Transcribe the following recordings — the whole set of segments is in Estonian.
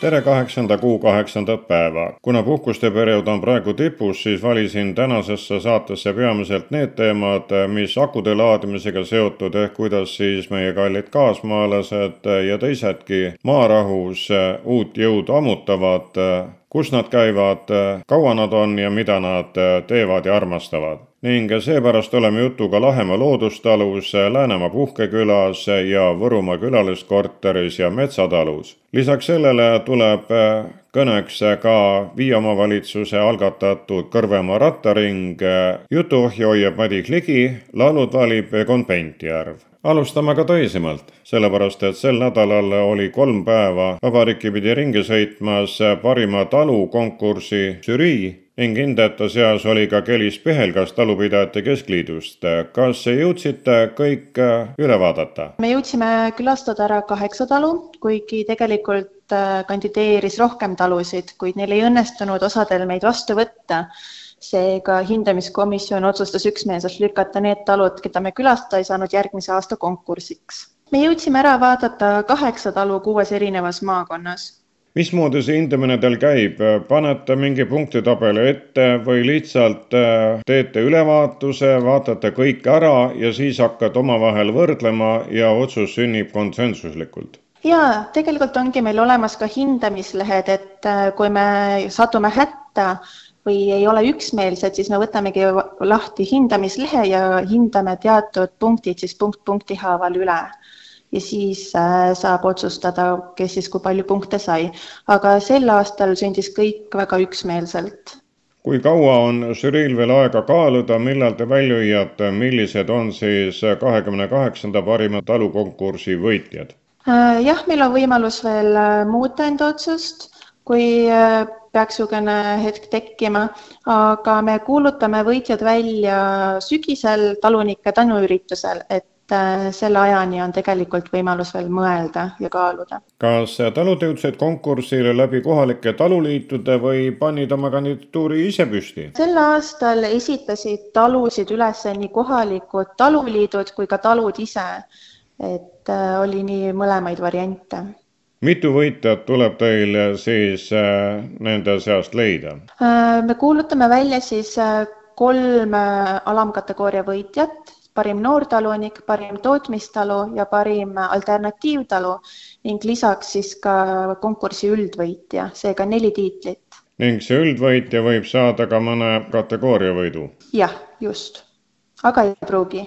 tere kaheksanda kuu kaheksandat päeva. kuna puhkuste periood on praegu tipus, siis valisin tänasesse saatesse peamiselt need teemad, mis akude laadimisega seotud, ehk kuidas siis meie kallid kaasmaalased ja teisedki maarahus uut jõudu ammutavad, kus nad käivad, kaua nad on ja mida nad teevad ja armastavad. Ning seepärast oleme jutuga Lahemaa loodustalus, Läänemaa puhkekülas ja Võrumaa külaliskorteris ja metsatalus. lisaks sellele tuleb kõneks ka Viie omavalitsuse algatatud Kõrvemaa rattaring, jutuohja hoiab Madis Ligi, laulud valib Egon Pentjärv alustame ka tõsisemalt, sellepärast et sel nädalal oli kolm päeva vabariiki pidi ringi sõitmas parima talu konkursi žürii ning hindajate seas oli ka Kelis Pihelgas Talupidajate Keskliidust. kas jõudsite kõik äh, üle vaadata? me jõudsime külastada ära kaheksa talu, kuigi tegelikult äh, kandideeris rohkem talusid, kuid neil ei õnnestunud osadel meid vastu võtta. Seega hindamiskomisjon otsustas üksmeelselt lükata need talud, keda me külastada ei saanud järgmise aasta konkursiks. me jõudsime ära vaadata kaheksa talu kuues erinevas maakonnas mismoodi see hindamine teil käib, panete mingi punktitabeli ette või lihtsalt äh, teete ülevaatuse, vaatate kõik ära ja siis hakkate omavahel võrdlema ja otsus sünnib konsensuslikult? jaa, tegelikult ongi meil olemas ka hindamislehed, et äh, kui me satume hätta või ei ole üksmeelsed, siis me võtamegi lahti hindamislehe ja hindame teatud punktid siis punkt punkti haaval üle ja siis äh, saab otsustada, kes siis kui palju punkte sai. aga sel aastal sündis kõik väga üksmeelselt. kui kaua on žüriil veel aega kaaluda, millal te välja hüüate, millised on siis kahekümne kaheksanda parima talukonkursi võitjad? Äh, jah, meil on võimalus veel äh, muuta enda otsust, kui peaks niisugune hetk tekkima, aga me kuulutame võitjad välja sügisel talunike tänuüritusel, et Äh, selle ajani on tegelikult võimalus veel mõelda ja kaaluda. kas talud jõudsid konkursile läbi kohalike taluliitude või panid oma kandidatuuri ise püsti? sel aastal esitasid talusid üles nii kohalikud taluliidud kui ka talud ise. et äh, oli nii mõlemaid variante mitu võitjat tuleb teil siis äh, nende seast leida? me kuulutame välja siis kolm alamkategooria võitjat parim noortalunik, parim tootmistalu ja parim alternatiivtalu ning lisaks siis ka konkursi üldvõitja, seega neli tiitlit. ning see üldvõitja võib saada ka mõne kategooria võidu? jah, just, aga ei pruugi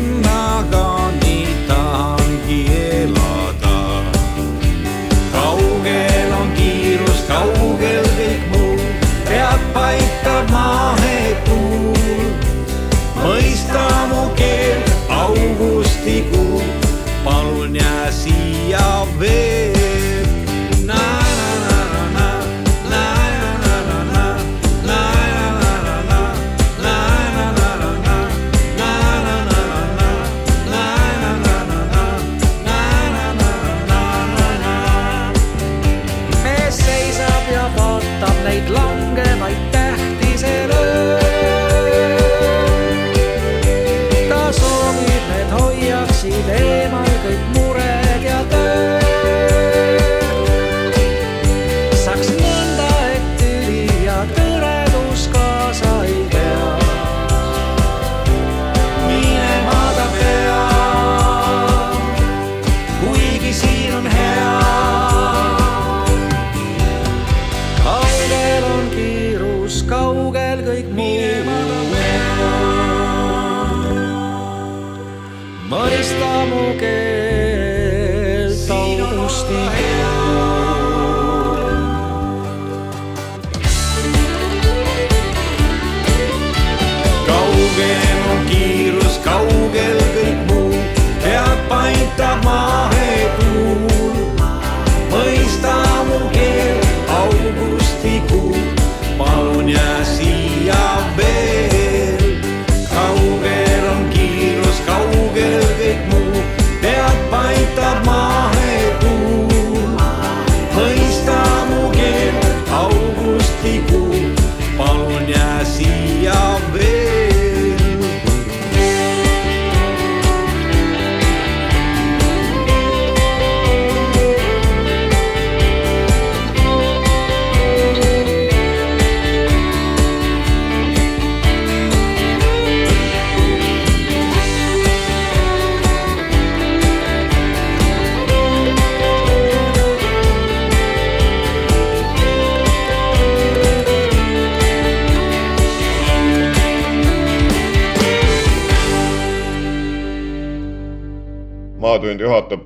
augustikuu,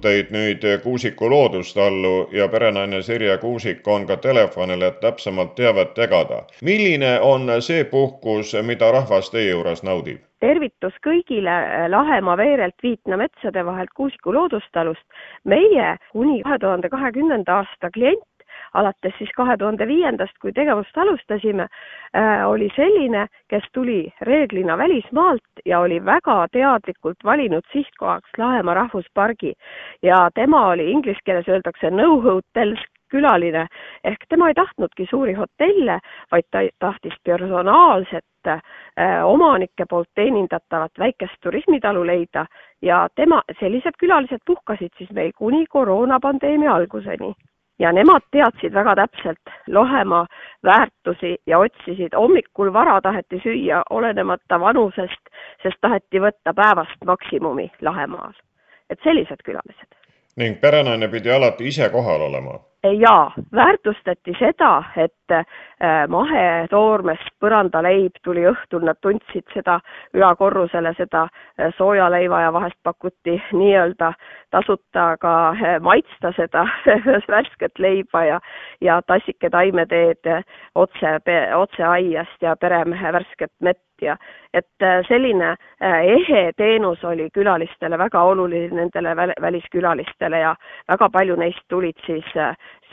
Linnatund juhatab teid nüüd Kuusiku loodustallu ja perenaine Sirje Kuusik on ka telefonil, et täpsemalt teavet jagada. milline on see puhkus, mida rahvas teie juures naudib? tervitus kõigile Lahemaa veerelt Viitna metsade vahelt Kuusiku loodustalust. meie kuni kahe tuhande kahekümnenda aasta klient alates siis kahe tuhande viiendast, kui tegevust alustasime, äh, oli selline, kes tuli reeglina välismaalt ja oli väga teadlikult valinud sihtkohaks Lahemaa rahvuspargi. Ja tema oli inglise keeles öeldakse no hotels külaline. Ehk tema ei tahtnudki suuri hotelle, vaid ta tahtis personaalset äh, omanike poolt teenindatavat väikest turismitalu leida. Ja tema, sellised külalised puhkasid siis meil kuni koroonapandeemia alguseni ja nemad teadsid väga täpselt Lohemaa väärtusi ja otsisid, hommikul vara taheti süüa, olenemata vanusest, sest taheti võtta päevast maksimumi Lahemaal. et sellised külalised. ning perenaine pidi alati ise kohal olema? jaa, väärtustati seda, et äh, mahetoormest põrandaleib tuli õhtul, nad tundsid seda ülakorrusele, seda äh, soojaleiva ja vahest pakuti nii-öelda tasuta ka äh, maitsta seda värsket leiba ja, ja tassike taimeteed otse, otse aiast ja peremehe värsket mett ja et selline ehe teenus oli külalistele väga oluline, nendele väliskülalistele ja väga palju neist tulid siis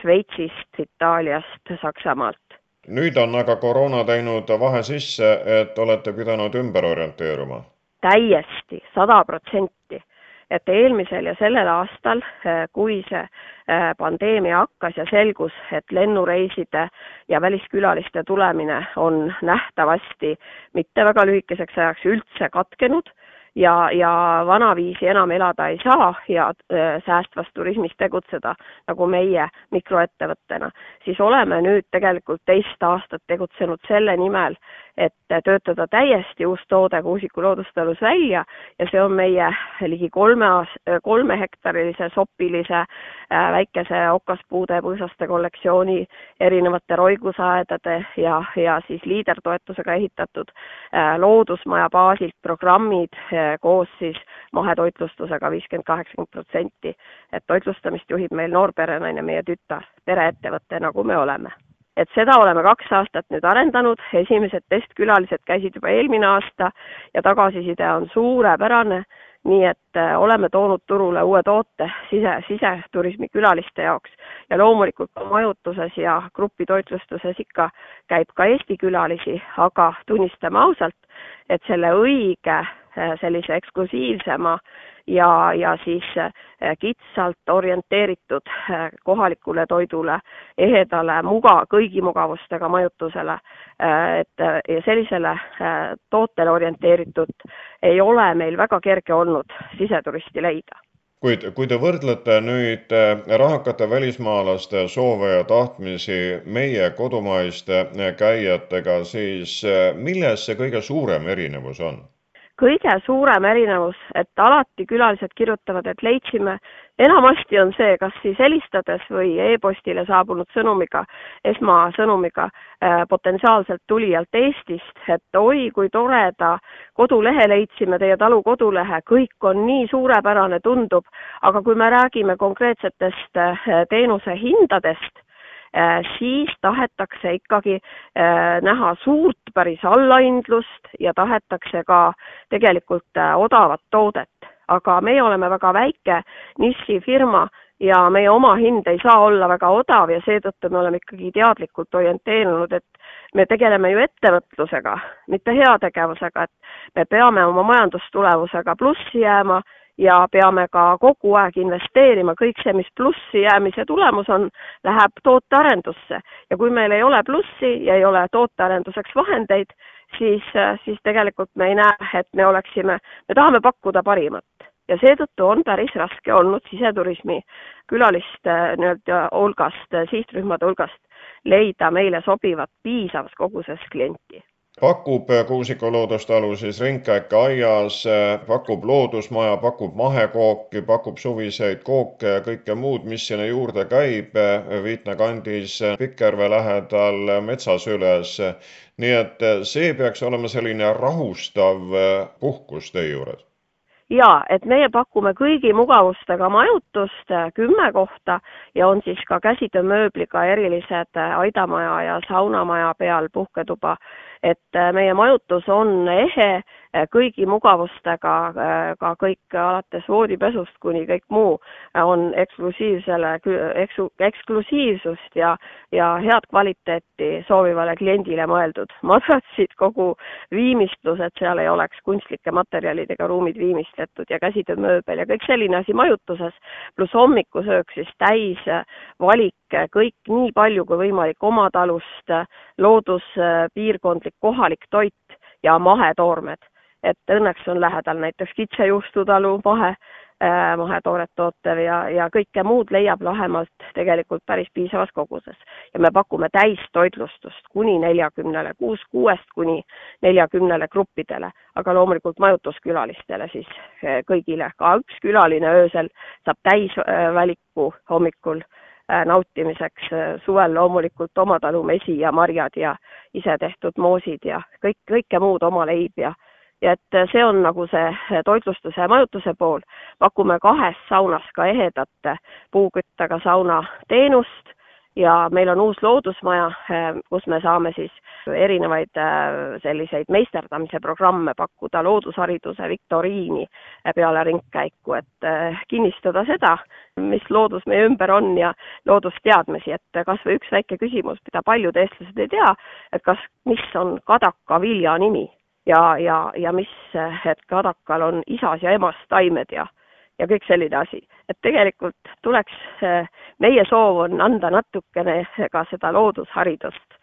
Šveitsist, Itaaliast, Saksamaalt. nüüd on aga koroona teinud vahe sisse, et olete pidanud ümber orienteeruma? täiesti, sada protsenti. et eelmisel ja sellel aastal, eh, kui see eh, pandeemia hakkas ja selgus, et lennureiside ja väliskülaliste tulemine on nähtavasti mitte väga lühikeseks ajaks üldse katkenud ja, ja vanaviisi enam elada ei saa ja äh, säästvas turismis tegutseda, nagu meie mikroettevõttena, siis oleme nüüd tegelikult teist aastat tegutsenud selle nimel, et töötada täiesti uus toode Kuusiku loodustalus välja ja see on meie ligi kolme kolmehektarilise sopilise äh, väikese okaspuude põõsaste kollektsiooni erinevate roigusaedade ja, ja siis liidertoetusega ehitatud äh, loodusmaja baasilt programmid äh, koos siis mahetoitlustusega viiskümmend, kaheksakümmend protsenti. et toitlustamist juhib meil noor perenaine, meie tütar, pereettevõte, nagu me oleme et seda oleme kaks aastat nüüd arendanud, esimesed testkülalised käisid juba eelmine aasta ja tagasiside on suurepärane, nii et äh, oleme toonud turule uue toote sise, siseturismi külaliste jaoks. Ja loomulikult ka majutuses ja grupitoitlustuses ikka käib ka Eesti külalisi, aga tunnistame ausalt, et selle õige sellise eksklusiivsema ja, ja siis äh, kitsalt orienteeritud äh, kohalikule toidule, ehedale, muga-, kõigi mugavustega majutusele, et ja sellisele tootele orienteeritud ei ole meil väga kerge olnud siseturisti leida kuid kui te võrdlete nüüd rahakate välismaalaste soove ja tahtmisi meie kodumaiste käijatega, siis milles see kõige suurem erinevus on? Kõige suurem erinevus, et alati külalised kirjutavad, et leidsime, enamasti on see, kas siis helistades või e-postile saabunud sõnumiga, esmasõnumiga äh, potentsiaalselt tulijalt Eestist, et oi, kui toreda kodulehe leidsime, teie talu kodulehe, kõik on nii suurepärane, tundub, aga kui me räägime konkreetsetest äh, teenuse hindadest, siis tahetakse ikkagi äh, näha suurt päris allahindlust ja tahetakse ka tegelikult äh, odavat toodet. aga meie oleme väga väike nišifirma ja meie omahind ei saa olla väga odav ja seetõttu me oleme ikkagi teadlikult orienteerunud, et me tegeleme ju ettevõtlusega, mitte heategevusega, et me peame oma majandustulemusega plussi jääma ja peame ka kogu aeg investeerima, kõik see, mis plussi jäämise tulemus on, läheb tootearendusse. Ja kui meil ei ole plussi ja ei ole tootearenduseks vahendeid, siis, siis tegelikult me ei näe, et me oleksime, me tahame pakkuda parimat. Ja seetõttu on päris raske olnud siseturismi külaliste nii-öelda hulgast, sihtrühmade hulgast leida meile sobivat piisavas koguses klienti pakub Kuusiku loodustalu siis ringkäike aias, pakub loodusmaja, pakub mahekooki, pakub suviseid kooke ja kõike muud, mis sinna juurde käib Viitna kandis Pikerve lähedal metsasüles. nii et see peaks olema selline rahustav puhkus teie juures ja et meie pakume kõigi mugavustega majutust kümme kohta ja on siis ka käsitöömööbliga erilised aidamaja ja saunamaja peal puhketuba. Et äh, meie majutus on ehe äh, kõigi mugavustega, äh, ka kõik alates voodipesust kuni kõik muu on eksklusiivsele, eksu-, eksklusiivsust ja, ja head kvaliteeti soovivale kliendile mõeldud. madratsid, kogu viimistlus, et seal ei oleks kunstlike materjalidega ruumid viimistletud ja käsitöömööbel ja kõik selline asi majutuses, pluss hommikusöök siis täis valik kõik nii palju kui võimalik oma talust, looduspiirkondlik kohalik toit ja mahetoormed. Et õnneks on lähedal näiteks kitsejuustutalu mahe, äh, mahetooret tootev ja, ja kõike muud leiab Lahemaalt tegelikult päris piisavas koguses. ja me pakume täistoitlustust kuni neljakümnele, kuus, kuuest kuni neljakümnele gruppidele, aga loomulikult majutuskülalistele siis äh, kõigile, ka üks külaline öösel saab täisvaliku hommikul Äh, nautimiseks, äh, suvel loomulikult oma talu mesi ja marjad ja isetehtud moosid ja kõik, kõike muud oma leib ja ja et äh, see on nagu see toitlustuse ja majutuse pool. pakume kahes saunas ka ehedat puuküttega sauna teenust ja meil on uus loodusmaja, kus me saame siis erinevaid selliseid meisterdamise programme pakkuda, loodushariduse viktoriini peale ringkäiku, et kinnistada seda, mis loodus meie ümber on ja loodusteadmisi, et kas või üks väike küsimus, mida paljud eestlased ei tea, et kas, mis on kadaka vilja nimi ja, ja, ja mis, et kadakal on isas ja emas taimed ja ja kõik selline asi. et tegelikult tuleks, eh, meie soov on anda natukene ka seda loodusharidust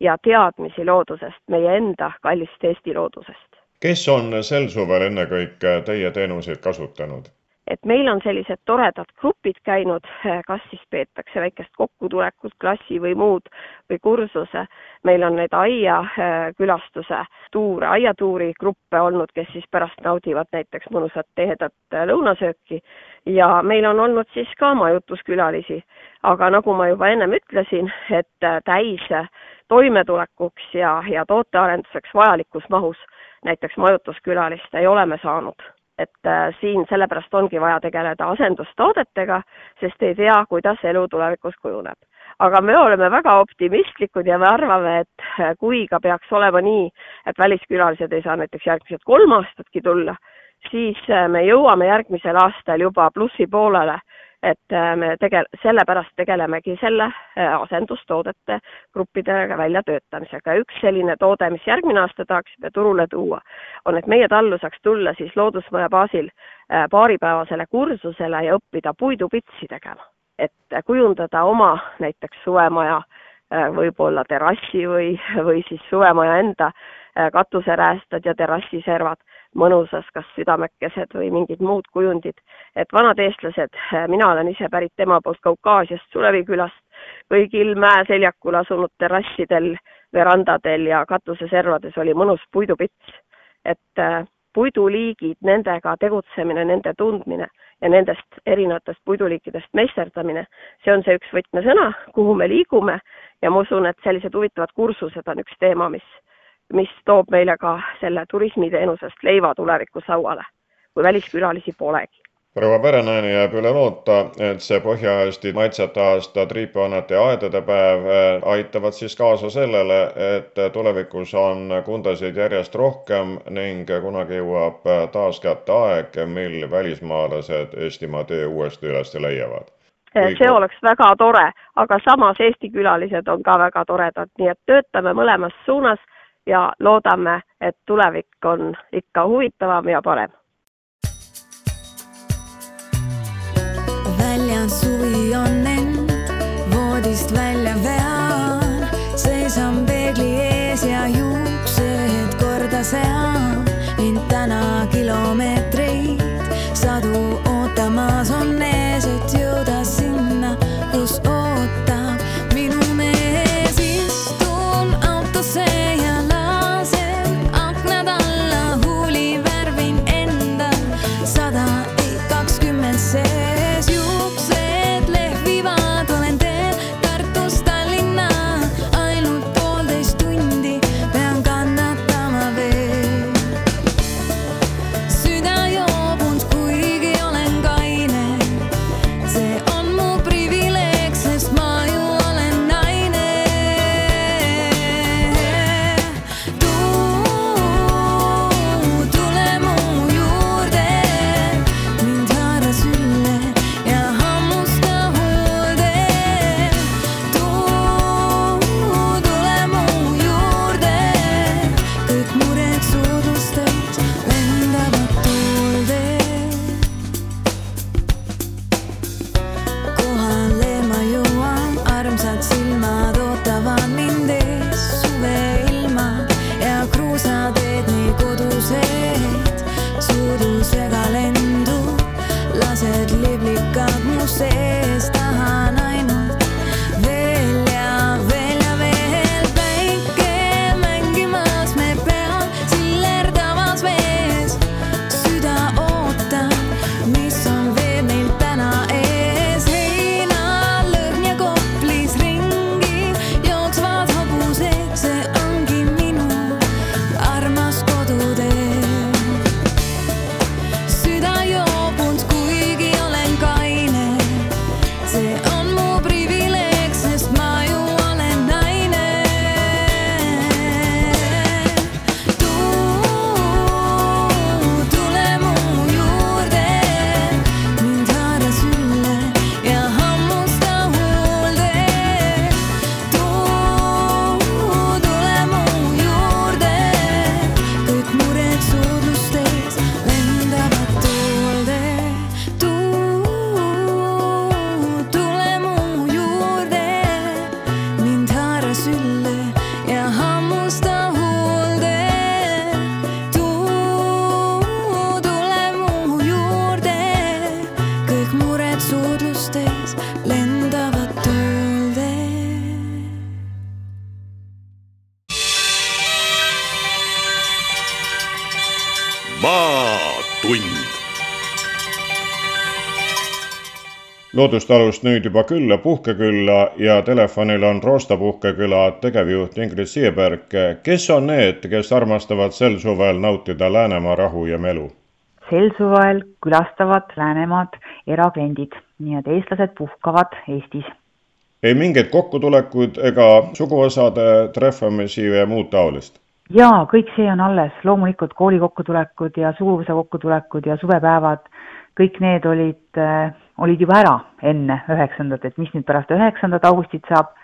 ja teadmisi loodusest, meie enda kallist Eesti loodusest. kes on sel suvel ennekõike teie teenuseid kasutanud? Et meil on sellised toredad grupid käinud, kas siis peetakse väikest kokkutulekut, klassi või muud või kursuse. meil on neid aiakülastuse tuure, aiatuuri gruppe olnud, kes siis pärast naudivad näiteks mõnusat tihedat lõunasööki ja meil on olnud siis ka majutuskülalisi. aga nagu ma juba ennem ütlesin, et täis toimetulekuks ja, ja tootearenduseks vajalikus mahus näiteks majutuskülalist ei ole me saanud et äh, siin sellepärast ongi vaja tegeleda asendustoodetega, sest ei tea, kuidas elu tulevikus kujuneb. aga me oleme väga optimistlikud ja me arvame, et äh, kui ka peaks olema nii, et väliskülalised ei saa näiteks järgmised kolm aastatki tulla, siis äh, me jõuame järgmisel aastal juba plussi poolele et äh, me tege-, sellepärast tegelemegi selle äh, asendustoodete gruppidega väljatöötamisega. üks selline toode, mis järgmine aasta tahaksime turule tuua, on, et meie tallu saaks tulla siis Loodusmaja baasil äh, paaripäevasele kursusele ja õppida puidupitsi tegema. et kujundada oma näiteks suvemaja võib-olla terrassi või, või siis suvemaja enda katuseräästad ja terrassiservad mõnusas, kas südamekesed või mingid muud kujundid. et vanad eestlased, mina olen ise pärit ema poolt Kaukaasiast, Sulevi külast, kõigil mäeseljakul asunud terrassidel, verandadel ja katuseservades oli mõnus puidupits. et äh, puiduliigid, nendega tegutsemine, nende tundmine ja nendest erinevatest puiduliikidest meisterdamine, see on see üks võtmesõna, kuhu me liigume ja ma usun, et sellised huvitavad kursused on üks teema, mis mis toob meile ka selle turismiteenusest leiva tulevikus lauale, kui väliskülalisi polegi proua Perenaine jääb üle loota, et see Põhja-Eesti maitsete aasta triipaannete ja aedade päev äh, aitavad siis kaasa sellele, et tulevikus on kundasid järjest rohkem ning kunagi jõuab taas kätte aeg, mil välismaalased Eestimaa tee uuesti üles leiavad. Kui... see oleks väga tore, aga samas Eesti külalised on ka väga toredad, nii et töötame mõlemas suunas ja loodame, et tulevik on ikka huvitavam ja parem. väljas suvi on end voodist välja loodustalust nüüd juba külla puhkekülla ja telefonil on Roosta puhkeküla tegevjuht Ingrid Sieberg. kes on need, kes armastavad sel suvel nautida Läänemaa rahu ja melu? sel suvel külastavad Läänemaad erakliendid, nii et eestlased puhkavad Eestis. ei mingeid kokkutulekuid ega suguvõsade trehvamisi ja muud taolist? jaa, kõik see on alles, loomulikult kooli kokkutulekud ja suguvõsa kokkutulekud ja suvepäevad, kõik need olid äh, olid juba ära enne üheksandat, et mis nüüd pärast üheksandat augustit saab,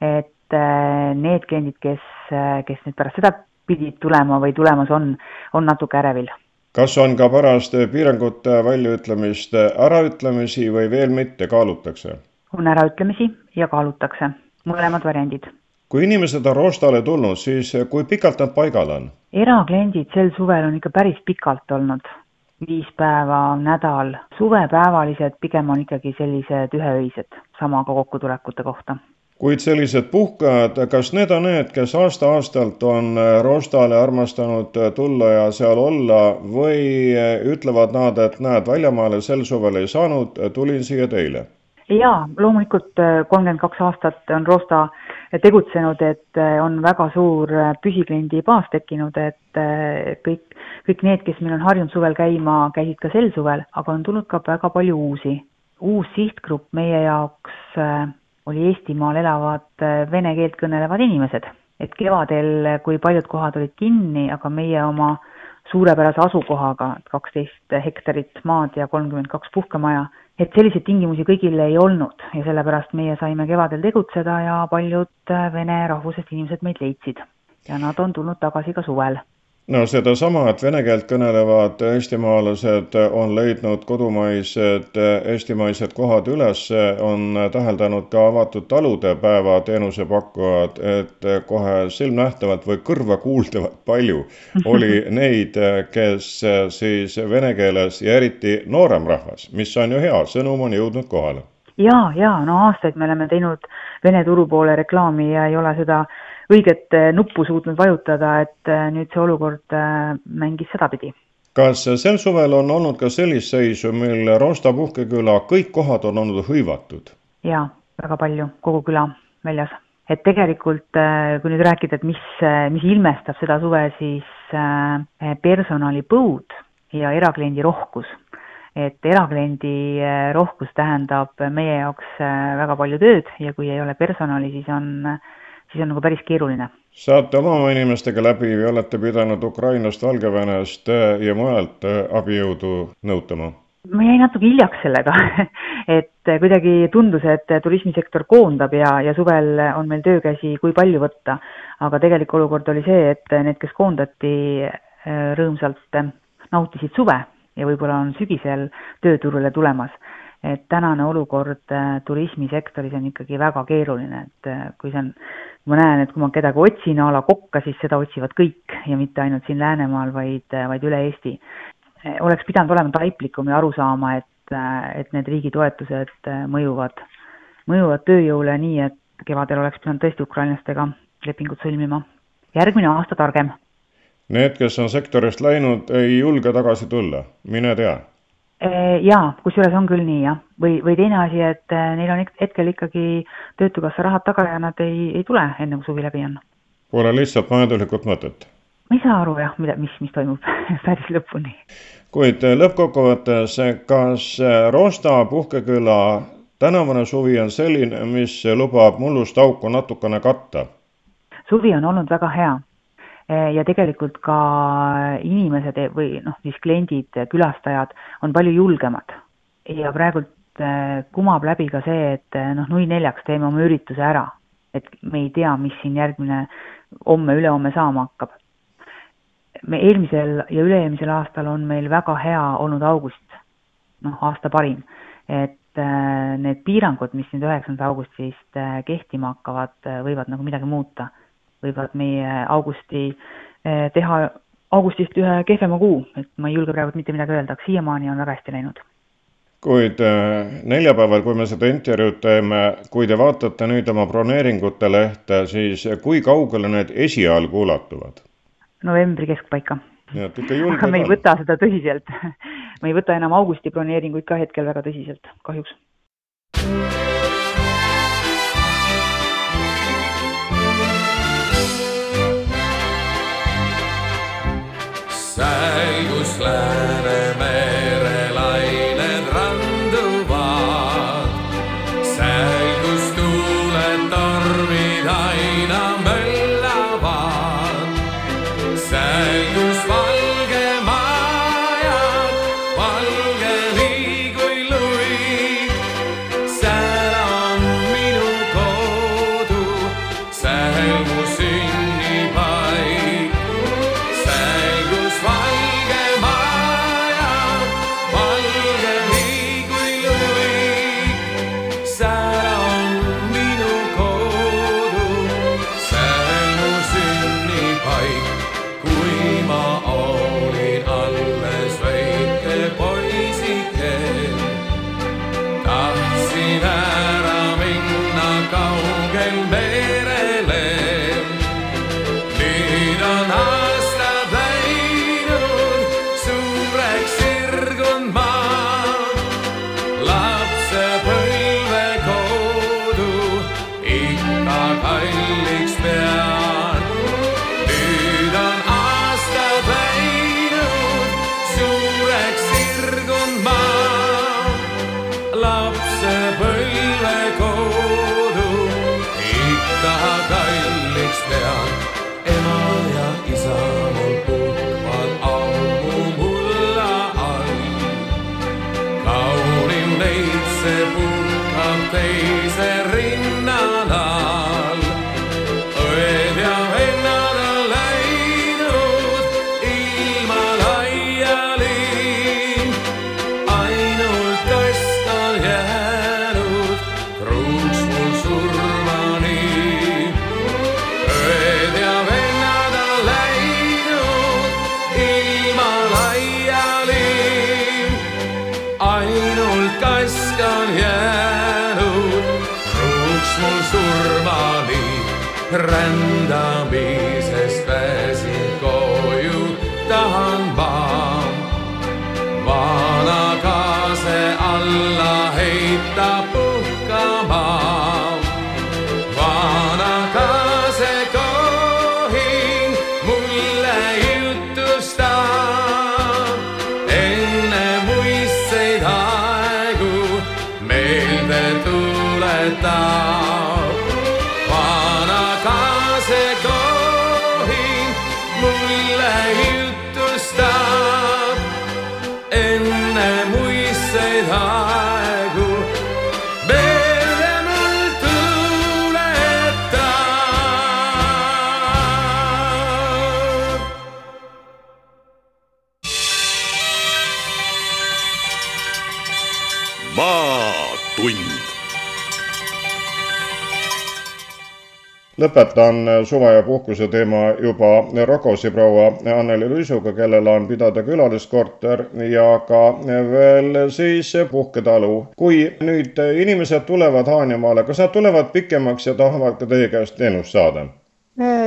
et äh, need kliendid, kes, äh, kes nüüd pärast seda pidid tulema või tulemas on, on natuke ärevil. kas on ka pärast piirangute väljaütlemist äraütlemisi või veel mitte, kaalutakse? on äraütlemisi ja kaalutakse, mõlemad variandid. kui inimesed on Roostale tulnud, siis kui pikalt nad paigal on? erakliendid sel suvel on ikka päris pikalt olnud viis päeva, nädal. suvepäevalised pigem on ikkagi sellised üheöised, sama ka kokkutulekute kohta. kuid sellised puhkajad, kas need on need, kes aasta-aastalt on Roostale armastanud tulla ja seal olla või ütlevad nad, et näed, väljamaale sel suvel ei saanud, tulin siia teile? jaa, loomulikult kolmkümmend kaks aastat on Roosta tegutsenud, et on väga suur püsikliendi baas tekkinud, et kõik kõik need, kes meil on harjunud suvel käima, käisid ka sel suvel, aga on tulnud ka väga palju uusi. uus sihtgrupp meie jaoks äh, oli Eestimaal elavad äh, vene keelt kõnelevad inimesed. et kevadel, kui paljud kohad olid kinni, aga meie oma suurepärase asukohaga, kaksteist hektarit maad ja kolmkümmend kaks puhkemaja, et selliseid tingimusi kõigil ei olnud ja sellepärast meie saime kevadel tegutseda ja paljud äh, vene rahvusest inimesed meid leidsid. ja nad on tulnud tagasi ka suvel no sedasama, et vene keelt kõnelevad eestimaalased on leidnud kodumaised eestimaised kohad üles, on täheldanud ka avatud talude päeva teenusepakkujad, et kohe silmnähtavalt või kõrvakuuldavalt palju oli neid, kes siis vene keeles ja eriti noorem rahvas, mis on ju hea, sõnum on jõudnud kohale. ja, ja no aastaid me oleme teinud Vene turu poole reklaami ja ei ole seda õiget eh, nuppu suutnud vajutada, et eh, nüüd see olukord eh, mängis sedapidi. kas sel suvel on olnud ka sellist seisu, mil Roosta puhkeküla kõik kohad on olnud hõivatud? jaa, väga palju, kogu küla väljas. et tegelikult, kui nüüd rääkida, et mis, mis ilmestab seda suve, siis personalipõud ja erakliendi rohkus et erakliendi rohkus tähendab meie jaoks väga palju tööd ja kui ei ole personali, siis on siis on nagu päris keeruline. saate oma inimestega läbi või olete pidanud Ukrainast, Valgevenest äh, ja mujalt äh, abijõudu nõutama? ma jäin natuke hiljaks sellega et kuidagi tundus, et turismisektor koondab ja, ja suvel on meil töökäsi kui palju võtta. aga tegelik olukord oli see, et need, kes koondati, äh, rõõmsalt nautisid suve ja võib-olla on sügisel tööturule tulemas et tänane olukord turismisektoris on ikkagi väga keeruline, et kui see on ma näen, et kui ma kedagi otsin a la kokka, siis seda otsivad kõik ja mitte ainult siin Läänemaal, vaid, vaid üle Eesti. oleks pidanud olema taiplikum ja aru saama, et, et need riigi toetused mõjuvad, mõjuvad tööjõule nii, et kevadel oleks pidanud tõesti ukrainlastega lepingud sõlmima. järgmine aasta targem. Need, kes on sektorist läinud, ei julge tagasi tulla, mine tea Äh, jaa, kusjuures on küll nii jah, või, või teine asi, et äh, neil on hetkel ikkagi Töötukassa rahad taga ja nad ei, ei tule enne, kui suvi läbi on. Pole lihtsalt majanduslikut mõtet? ma ei saa aru jah, mida, mis, mis toimub päris lõpuni. kuid äh, lõppkokkuvõttes, kas Roosta puhkeküla tänavune suvi on selline, mis lubab mullust auku natukene katta? suvi on olnud väga hea ja tegelikult ka inimesed e-, või noh, siis kliendid, külastajad on palju julgemad. ja praegult eh, kumab läbi ka see, et eh, noh, nui neljaks teeme oma ürituse ära. et me ei tea, mis siin järgmine homme-ülehomme saama hakkab. me eelmisel ja üle-eelmisel aastal on meil väga hea olnud august, noh, aasta parim. et need piirangud, mis nüüd üheksanda augustist kehtima hakkavad, võivad nagu midagi muuta võivad meie augusti eh, teha augustist ühe kehvema kuu, et ma ei julge praegu mitte midagi öelda, aga siiamaani on väga hästi läinud. kuid eh, neljapäeval, kui me seda intervjuud teeme, kui te vaatate nüüd oma broneeringute lehte, siis kui kaugele need esialgu ulatuvad? novembri keskpaika, nii et ikka julge aga me ei võta seda tõsiselt. me ei võta enam augusti broneeringuid ka hetkel väga tõsiselt, kahjuks. goodbye. Lõpetan suve ja puhkuse teema juba Rokosi proua Anneli Luisuga, kellel on pidada külaliskorter ja ka veel siis puhketalu. kui nüüd inimesed tulevad Haanjamaale, kas nad tulevad pikemaks ja tahavad ka teie käest teenust saada?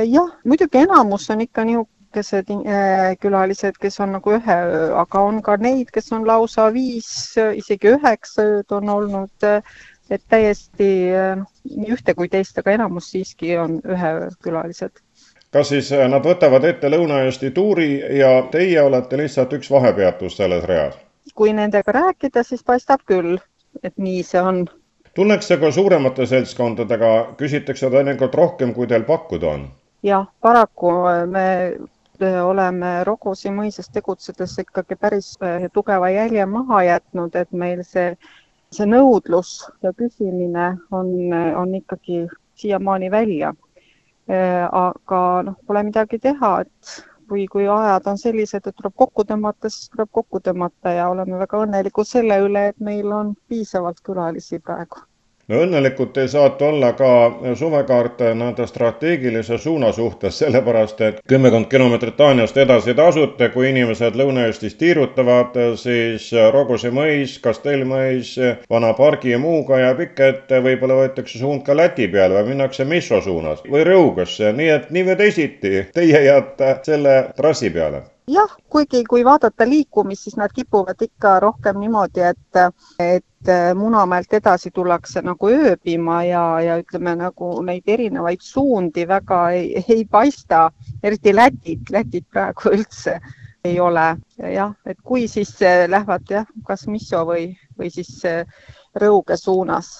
jah, muidugi enamus on ikka niisugused äh, külalised, kes on nagu ühe öö, aga on ka neid, kes on lausa viis, isegi üheksa ööd on olnud. Et täiesti nii ühte kui teist, aga enamus siiski on ühe öö külalised. kas siis nad võtavad ette Lõuna-Eesti tuuri ja teie olete lihtsalt üks vahepeatus selles reas? kui nendega rääkida, siis paistab küll, et nii see on. tullakse ka suuremate seltskondadega, küsitakse teinekord rohkem, kui teil pakkuda on? jah, paraku me oleme Rogosi mõisas tegutsedes ikkagi päris tugeva jälje maha jätnud, et meil see, see nõudlus ja küsimine on, on ikkagi siiamaani välja. aga noh, pole midagi teha, et kui, kui ajad on sellised, et tuleb kokku tõmmata, siis tuleb kokku tõmmata ja oleme väga õnnelikud selle üle, et meil on piisavalt külalisi praegu no õnnelikud te saate olla ka suvekaart nende strateegilise suuna suhtes, sellepärast et kümmekond kilomeetrit Taaniast edasi te asute, kui inimesed Lõuna-Eestist tiirutavad, siis Rogusi mõis, Kastelmõis, Vana pargi ja muuga jääb ikka ette, võib-olla võetakse suund ka Läti peale või minnakse Misso suunas või Rõugasse, nii et nii või teisiti teie jääte selle trassi peale jah, kuigi kui vaadata liikumist, siis nad kipuvad ikka rohkem niimoodi, et, et Munamäelt edasi tullakse nagu ööbima ja, ja ütleme nagu neid erinevaid suundi väga ei, ei paista, eriti Lätit, Lätit praegu üldse ei ole. Jah, et kui siis lähevad jah, kas Misso või, või siis Rõuge suunas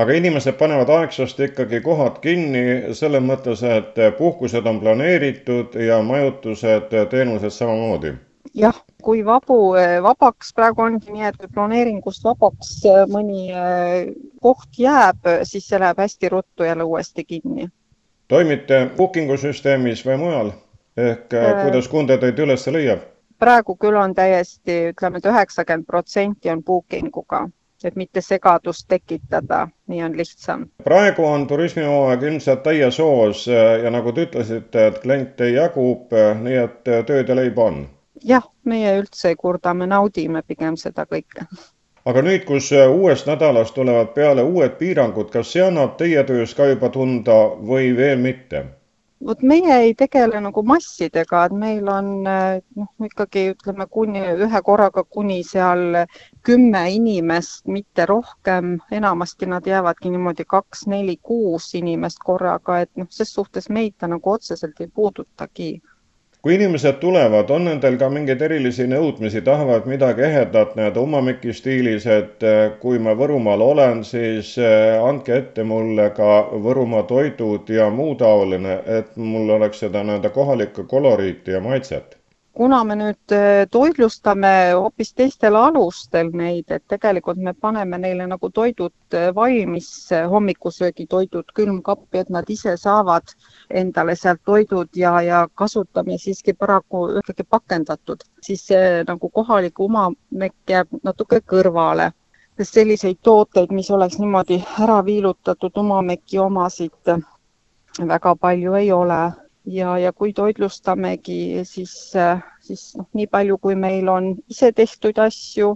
aga inimesed panevad aegsasti ikkagi kohad kinni selles mõttes, et puhkused on planeeritud ja majutused, teenused samamoodi. jah, kui vabu, vabaks praegu ongi nii, et planeeringust vabaks mõni eh, koht jääb, siis see läheb hästi ruttu jälle uuesti kinni. toimite bookingu süsteemis või mujal ehk äh, kuidas kunde teid üles leiab? praegu küll on täiesti, ütleme et üheksakümmend protsenti on booking uga et mitte segadust tekitada, nii on lihtsam. praegu on turismihooaeg ilmselt täies hoos ja nagu te ütlesite, et kliente jagub, nii et tööd ja leiba on? jah, meie üldse ei kurda, me naudime pigem seda kõike. aga nüüd, kus uuest nädalast tulevad peale uued piirangud, kas see annab teie töös ka juba tunda või veel mitte? Vot meie ei tegele nagu massidega, et meil on noh, ikkagi ütleme kuni ühe korraga kuni seal kümme inimest, mitte rohkem, enamasti nad jäävadki niimoodi kaks, neli, kuus inimest korraga, et noh, ses suhtes meid ta nagu otseselt ei puudutagi kui inimesed tulevad, on nendel ka mingeid erilisi nõudmisi, tahavad midagi ehedat nii-öelda Umamiki stiilis, et eh, kui ma Võrumaal olen, siis eh, andke ette mulle ka Võrumaa toidud ja muu taoline, et mul oleks seda nii-öelda kohalikku koloriiti ja maitset kuna me nüüd äh, toitlustame hoopis teistel alustel neid, et tegelikult me paneme neile nagu toidud äh, valmis, äh, hommikusöögitoidud külmkappi, et nad ise saavad endale sealt toidud ja, ja kasutame siiski paraku ikkagi pakendatud, siis see nagu kohalik umamekk jääb natuke kõrvale. Sest selliseid tooteid, mis oleks niimoodi ära viilutatud umameki omasid, väga palju ei ole ja, ja kui toitlustamegi, siis, siis noh, nii palju, kui meil on ise tehtud asju,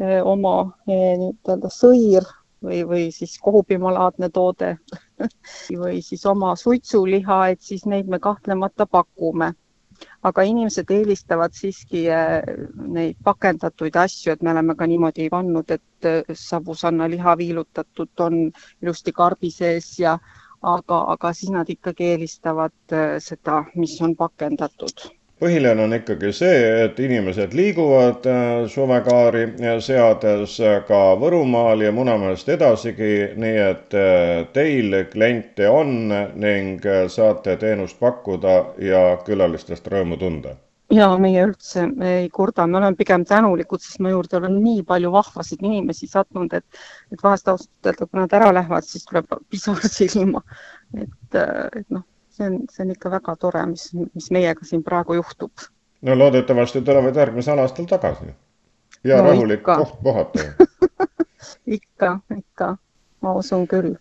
eh, oma eh, nii-ütelda sõir või, või siis kohupimalaadne toode või siis oma suitsuliha, et siis neid me kahtlemata pakume. aga inimesed eelistavad siiski neid pakendatuid asju, et me oleme ka niimoodi pannud, et savusanna liha viilutatud on ilusti karbi sees ja aga, aga siis nad ikkagi eelistavad äh, seda, mis on pakendatud. Põhiline on ikkagi see, et inimesed liiguvad äh, suvekaari seades ka Võrumaal ja Munamäest edasigi, nii et äh, teil kliente on ning saate teenust pakkuda ja külalistest rõõmu tunda ja meie üldse ei kurda, me oleme pigem tänulikud, sest me juurde on nii palju vahvasid inimesi sattunud, et, et vahest ausalt öelda, kui nad ära lähevad, siis tuleb pisar silma. et, et noh, see on, see on ikka väga tore, mis, mis meiega siin praegu juhtub. no loodetavasti tulevad järgmisel aastal tagasi. ja no, rahulik ikka. koht puhata ikka, ikka, ma usun küll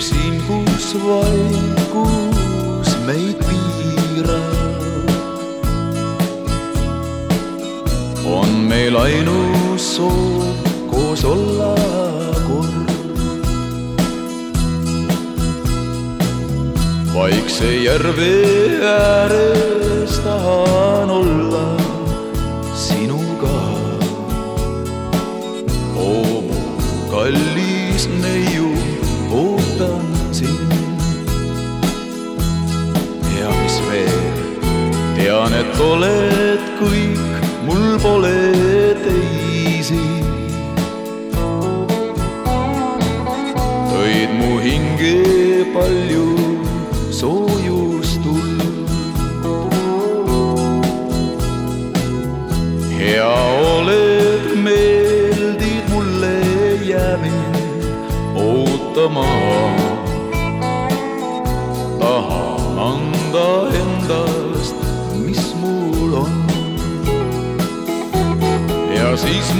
siin, kus valgus meid piirab. on meil ainus soov koos olla kord. vaikse järve ääres tahan olla sinuga. oo mu kallis neiu tean, et oled kõik, mul pole teisi. tõid mu hinge palju soojust tuld. hea oled, meeldid mulle, jää mind ootama. Ja siis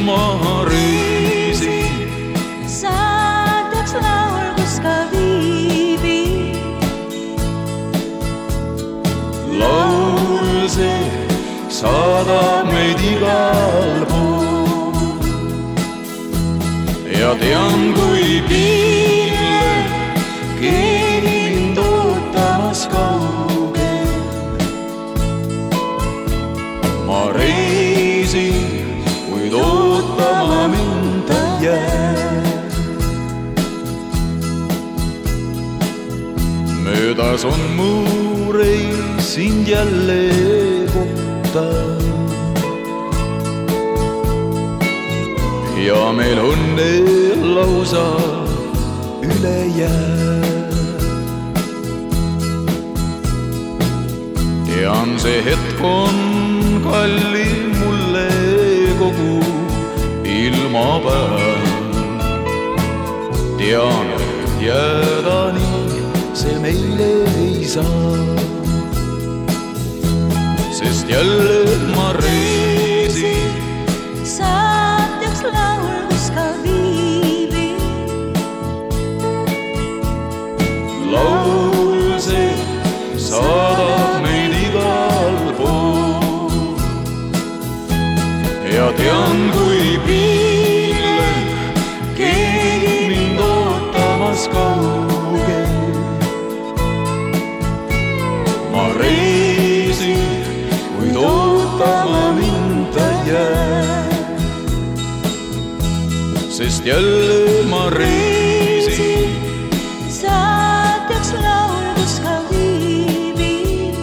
jälle kohta. ja meil õnne lausa üle jää. tean, see hetk on kallim mulle kogu ilmapäev. tean, et jääda nii see meile ei saa. Sest jälle jälle ma reisin saatjaks laul, kus ka viibib.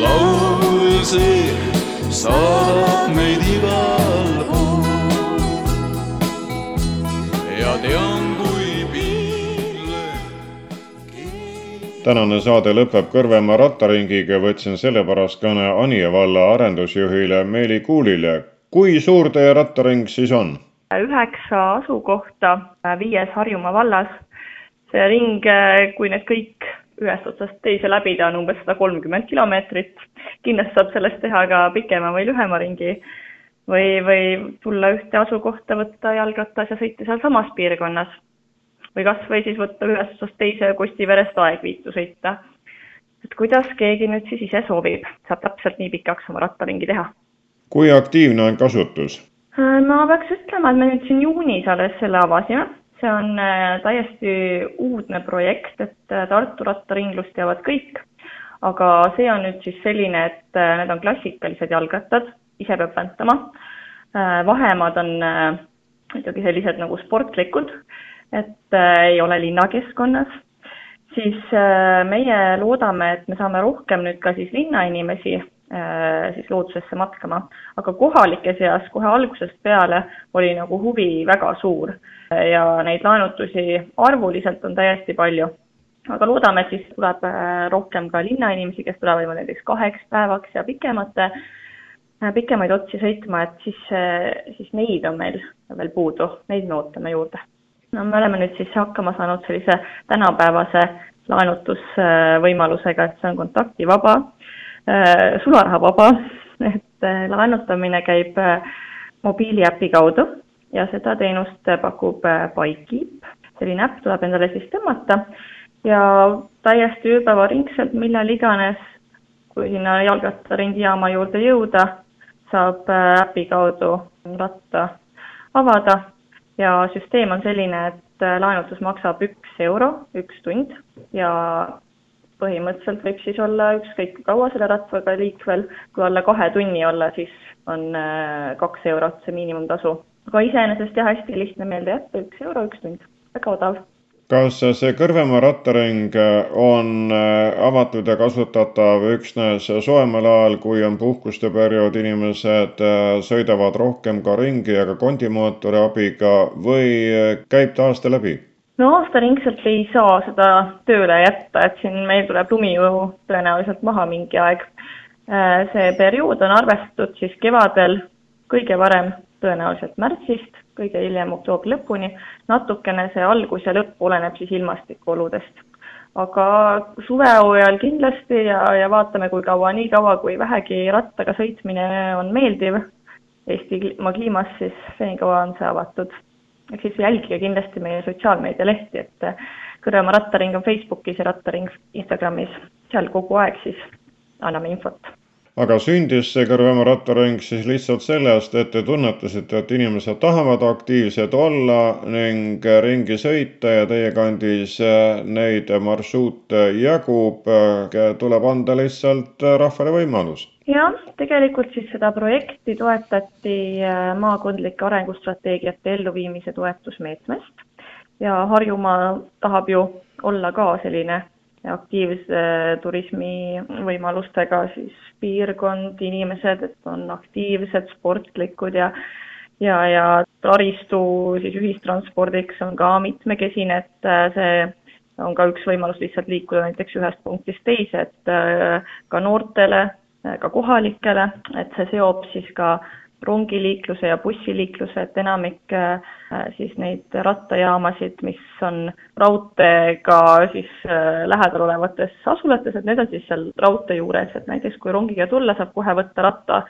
laul see saadab meid igal pool. ja tean, kui piinlik. tänane saade lõpeb Kõrvemaa rattaringiga, võtsin sellepärast kõne Anija valla arendusjuhile Meeli Kuulile. Kui suur teie rattaring siis on? üheksa asukohta viies Harjumaa vallas. see ring, kui need kõik ühest otsast teise läbida, on umbes sada kolmkümmend kilomeetrit. kindlasti saab sellest teha ka pikema või lühema ringi või, või tulla ühte asukohta, võtta jalgrattas ja sõita sealsamas piirkonnas. või kas või siis võtta ühest otsast teise Kostiverest Aegviitu sõita. et kuidas keegi nüüd siis ise soovib, saab täpselt nii pikaks oma rattaringi teha kui aktiivne on kasutus? ma peaks ütlema, et me nüüd siin juunis alles selle avasime. see on äh, täiesti uudne projekt, et äh, Tartu rattaringlust teavad kõik. aga see on nüüd siis selline, et äh, need on klassikalised jalgrattad, ise peab väntama. vahemaad on muidugi sellised nagu sportlikud, et ei ole linnakeskkonnas. siis meie loodame, et me saame rohkem nüüd ka siis linnainimesi siis loodusesse matkama. aga kohalike seas kohe algusest peale oli nagu huvi väga suur ja neid laenutusi arvuliselt on täiesti palju. aga loodame, et siis tuleb rohkem ka linnainimesi, kes tulevad näiteks kaheks päevaks ja pikemate, pikemaid otsi sõitma, et siis, siis neid on meil veel puudu, neid me ootame juurde. no me oleme nüüd siis hakkama saanud sellise tänapäevase laenutusvõimalusega, et see on kontaktivaba sularahavaba, et laenutamine käib mobiiliäpi kaudu ja seda teenust pakub Bikekeep. selline äpp tuleb endale siis tõmmata ja täiesti ööpäevaringselt, millal iganes, kui sinna jalgrattaringijaama juurde jõuda, saab äpi kaudu ratta avada ja süsteem on selline, et laenutus maksab üks euro, üks tund ja põhimõtteliselt võib siis olla ükskõik kui kaua selle rattaga liikvel, kui alla kahe tunni olla, siis on kaks eurot see miinimumtasu. aga iseenesest jah, hästi lihtne meelde jätta, üks euro, üks tund, väga odav. kas see Kõrvemaa rattaring on avatud ja kasutatav üksnes soojemal ajal, kui on puhkuste periood, inimesed sõidavad rohkem ka ringi ja ka kondimootori abiga või käib ta aasta läbi? No aastaringselt ei saa seda tööle jätta, et siin meil tuleb lumi ju tõenäoliselt maha mingi aeg. see periood on arvestatud siis kevadel kõige varem tõenäoliselt märtsist, kõige hiljem oktoobri lõpuni. natukene see algus ja lõpp oleneb siis ilmastikuoludest. aga suvehooajal kindlasti ja, ja vaatame, kui kaua, nii kaua kui vähegi rattaga sõitmine on meeldiv Eestimaa kliimas, siis senikaua on see avatud ehk siis jälgige kindlasti meie sotsiaalmeedia lehti, et Kõrvemaa rattaring on Facebookis ja rattaring Instagramis, seal kogu aeg siis anname infot. aga sündis see Kõrvemaa rattaring siis lihtsalt sellest, et te tunnetasite, et inimesed tahavad aktiivsed olla ning ringi sõita ja teie kandis neid marsruute jagub, tuleb anda lihtsalt rahvale võimalus jah, tegelikult siis seda projekti toetati maakondlike arengustrateegiate elluviimise toetusmeetmest. Ja Harjumaa tahab ju olla ka selline aktiivse turismi võimalustega siis piirkond, inimesed, et on aktiivsed, sportlikud ja ja, ja taristu siis ühistranspordiks on ka mitmekesine, et äh, see on ka üks võimalus lihtsalt liikuda näiteks ühest punktist teise, et äh, ka noortele, äh, ka kohalikele, et see seob siis ka rongiliikluse ja bussiliikluse, et enamik siis neid rattajaamasid, mis on raudteega siis lähedal olevates asulates, et need on siis seal raudtee juures, et näiteks kui rongiga tulla, saab kohe võtta ratta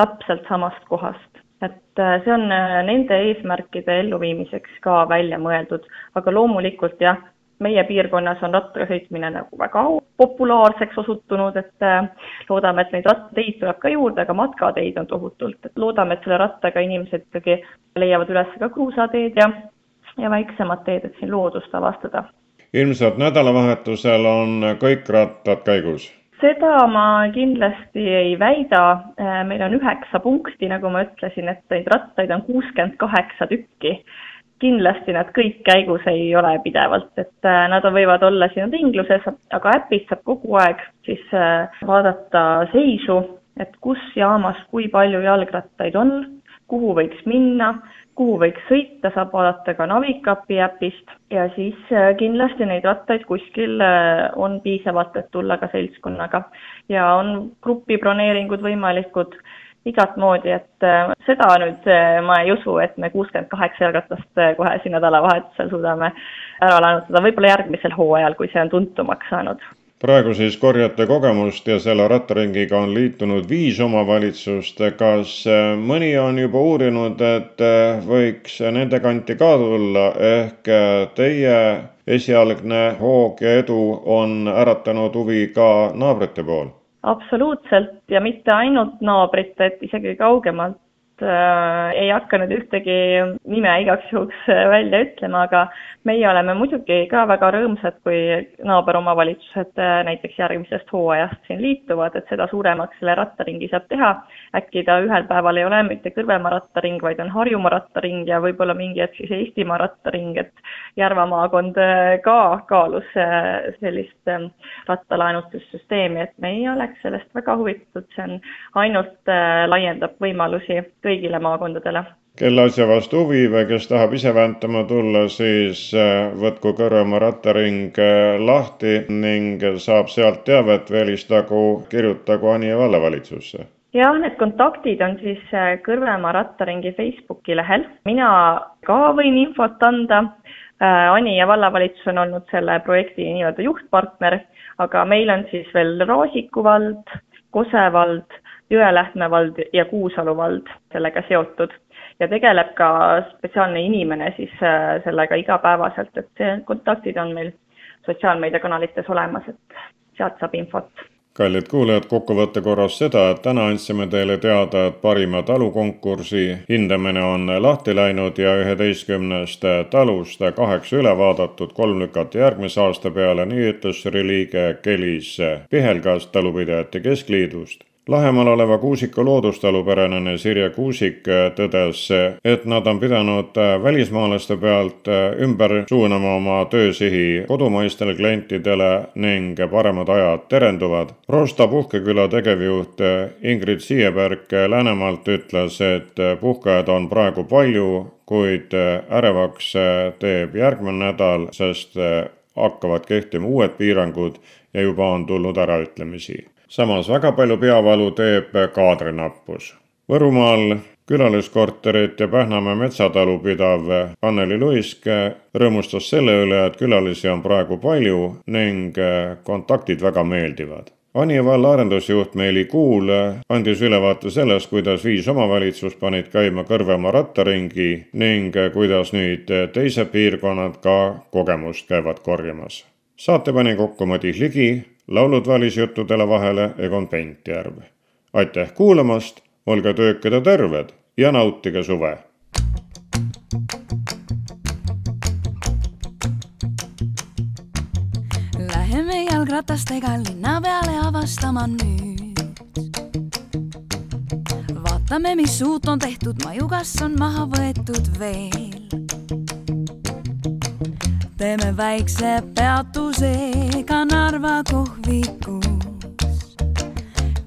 täpselt samast kohast. Et äh, see on äh, nende eesmärkide elluviimiseks ka välja mõeldud, aga loomulikult jah, meie piirkonnas on rattaga sõitmine nagu väga populaarseks osutunud, et äh, loodame, et neid rattateid tuleb ka juurde, aga matkateid on tohutult, et loodame, et selle rattaga inimesed ikkagi leiavad üles ka kruusateed ja, ja väiksemad teed, et siin loodust avastada. ilmselt nädalavahetusel on kõik rattad käigus seda ma kindlasti ei väida, äh, meil on üheksa punkti, nagu ma ütlesin, et neid rattaid on kuuskümmend kaheksa tükki. Kindlasti nad kõik käigus ei ole pidevalt, et äh, nad võivad olla siin ringluses, aga äpist saab kogu aeg siis äh, vaadata seisu, et kus jaamas kui palju jalgrattaid on, kuhu võiks minna kuhu võiks sõita, saab vaadata ka Navicapi äpist ja siis äh, kindlasti neid rattaid kuskil on piisavalt, et tulla ka seltskonnaga. ja on grupibroneeringud võimalikud igat moodi, et äh, seda nüüd ma ei usu, et me kuuskümmend kaheksa jalgratast kohe siin nädalavahetusel suudame ära laenutada, võib-olla järgmisel hooajal, kui see on tuntumaks saanud praegu siis korjate kogemust ja selle rattaringiga on liitunud viis omavalitsust. kas äh, mõni on juba uurinud, et äh, võiks nende kanti ka tulla, ehk äh, teie esialgne hoog ja edu on äratanud huvi ka naabrite pool? Absoluutselt. Ja mitte ainult naabrite, et isegi kaugemalt äh, ei hakka nüüd ühtegi nime igaks juhuks äh, välja ütlema, aga meie oleme muidugi ka väga rõõmsad, kui naaberomavalitsused äh, näiteks järgmisest hooajast siin liituvad, et seda suuremaks selle rattaringi saab teha. äkki ta ühel päeval ei ole mitte Kõrvemaa rattaring, vaid on Harjumaa rattaring ja võib-olla mingi hetk siis Eestimaa rattaring, et Järva maakond äh, ka kaalus äh, sellist rattalaenutussüsteemi, et meie oleks sellest väga huvitatud, see on ainult laiendab võimalusi kõigile maakondadele kelle asja vastu huvi või kes tahab ise väntama tulla, siis äh, võtku Kõrvemaa rattaring äh, lahti ning saab sealt teavet või helistagu, kirjutagu Anija vallavalitsusse jah, need kontaktid on siis äh, Kõrvemaa rattaringi Facebooki lehel. mina ka võin infot anda. Anija vallavalitsus on olnud selle projekti nii-öelda juhtpartner, aga meil on siis veel Raasiku vald, Kose vald, Jõelähtme vald ja Kuusalu vald sellega seotud. Ja tegeleb ka spetsiaalne inimene siis äh, sellega igapäevaselt, et kontaktid on meil sotsiaalmeediakanalites olemas, et sealt saab infot. Kallid kuulajad, kokkuvõtte korras seda, et täna andsime teile teada, et parima talukonkursi hindamine on lahti läinud ja üheteistkümnest talust kaheksa üle vaadatud, kolm lükati järgmise aasta peale, nii ütles žürii liige Kelis Pihelgas Talupidajate Keskliidust Lahemaal oleva Kuusiku loodustalu pereneline Sirje Kuusik tõdes, et nad on pidanud välismaalaste pealt ümber suunama oma töösihi kodumaistele klientidele ning paremad ajad terenduvad. Rosta puhkeküla tegevjuht Ingrid Sieberg Läänemaalt ütles, et puhkajaid on praegu palju, kuid ärevaks teeb järgmine nädal, sest hakkavad kehtima uued piirangud ja juba on tulnud äraütlemisi samas väga palju peavalu teeb kaadrinappus. Võrumaal külaliskorterit ja Pähnamäe metsatalu pidav Anneli Luisk rõõmustas selle üle, et külalisi on praegu palju ning kontaktid väga meeldivad. Anija valla arendusjuht Meeli Kuul andis ülevaate sellest, kuidas viis omavalitsust panid käima Kõrvemaa rattaringi ning kuidas nüüd teised piirkonnad ka kogemust käivad korjamas. saate pani kokku Madis Ligi laulud valis juttudele vahele Egon Pentjärv. aitäh kuulamast, olge töökad ja terved ja nautige suve! Läheme jalgratastega linna peale avastama nüüd. vaatame, mis uut on tehtud, maju kas on maha võetud veel teeme väikse peatuse ka Narva kohvikus.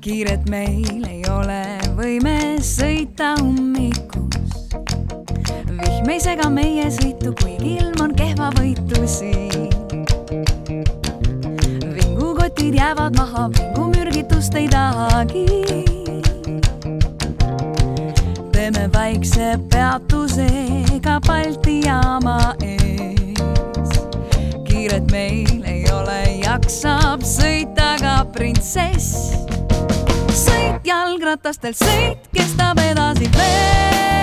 kiiret meil ei ole, võime sõita ummikus. vihm ei sega meie sõitu, kuigi ilm on kehvavõitu siin. vingukotid jäävad maha, vingumürgitust ei tahagi teeme väikse peatuse ka Balti jaama ees. Kiiret meil ei ole, jaksab sõita ka printsess. sõit jalgratastel, sõit kestab edasi veel.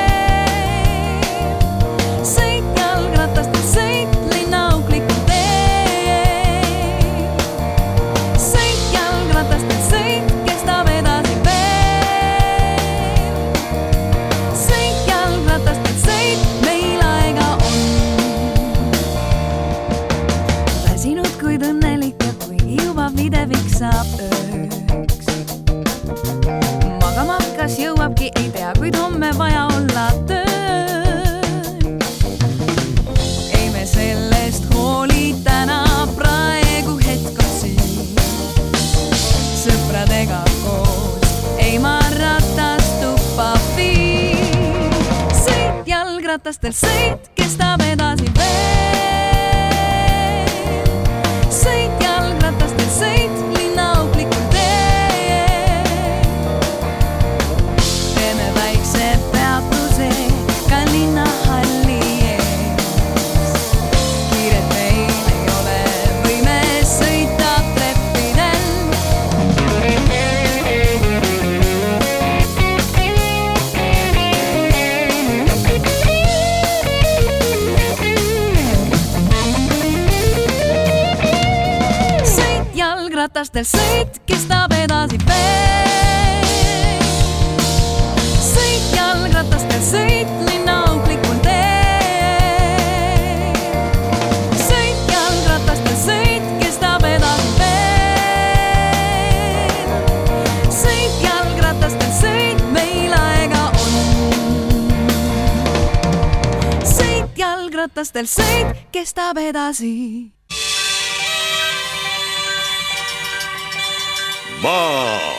Saab ööks. magama hakkas, jõuabki, ei tea, kuid homme vaja olla tööl. ei me sellest hooli täna, praegu hetk on siin. sõpradega koos, ei ma ratast tuppa viin. sõit jalgratastel, sõit kestab edasi veel. Jalgratastel, sõit kestab edasi veel. sõit jalgratastel, sõit linna auklikul teel. sõit jalgratastel, sõit kestab edasi veel. sõit jalgratastel, sõit meil aega on. sõit jalgratastel, sõit kestab edasi maatund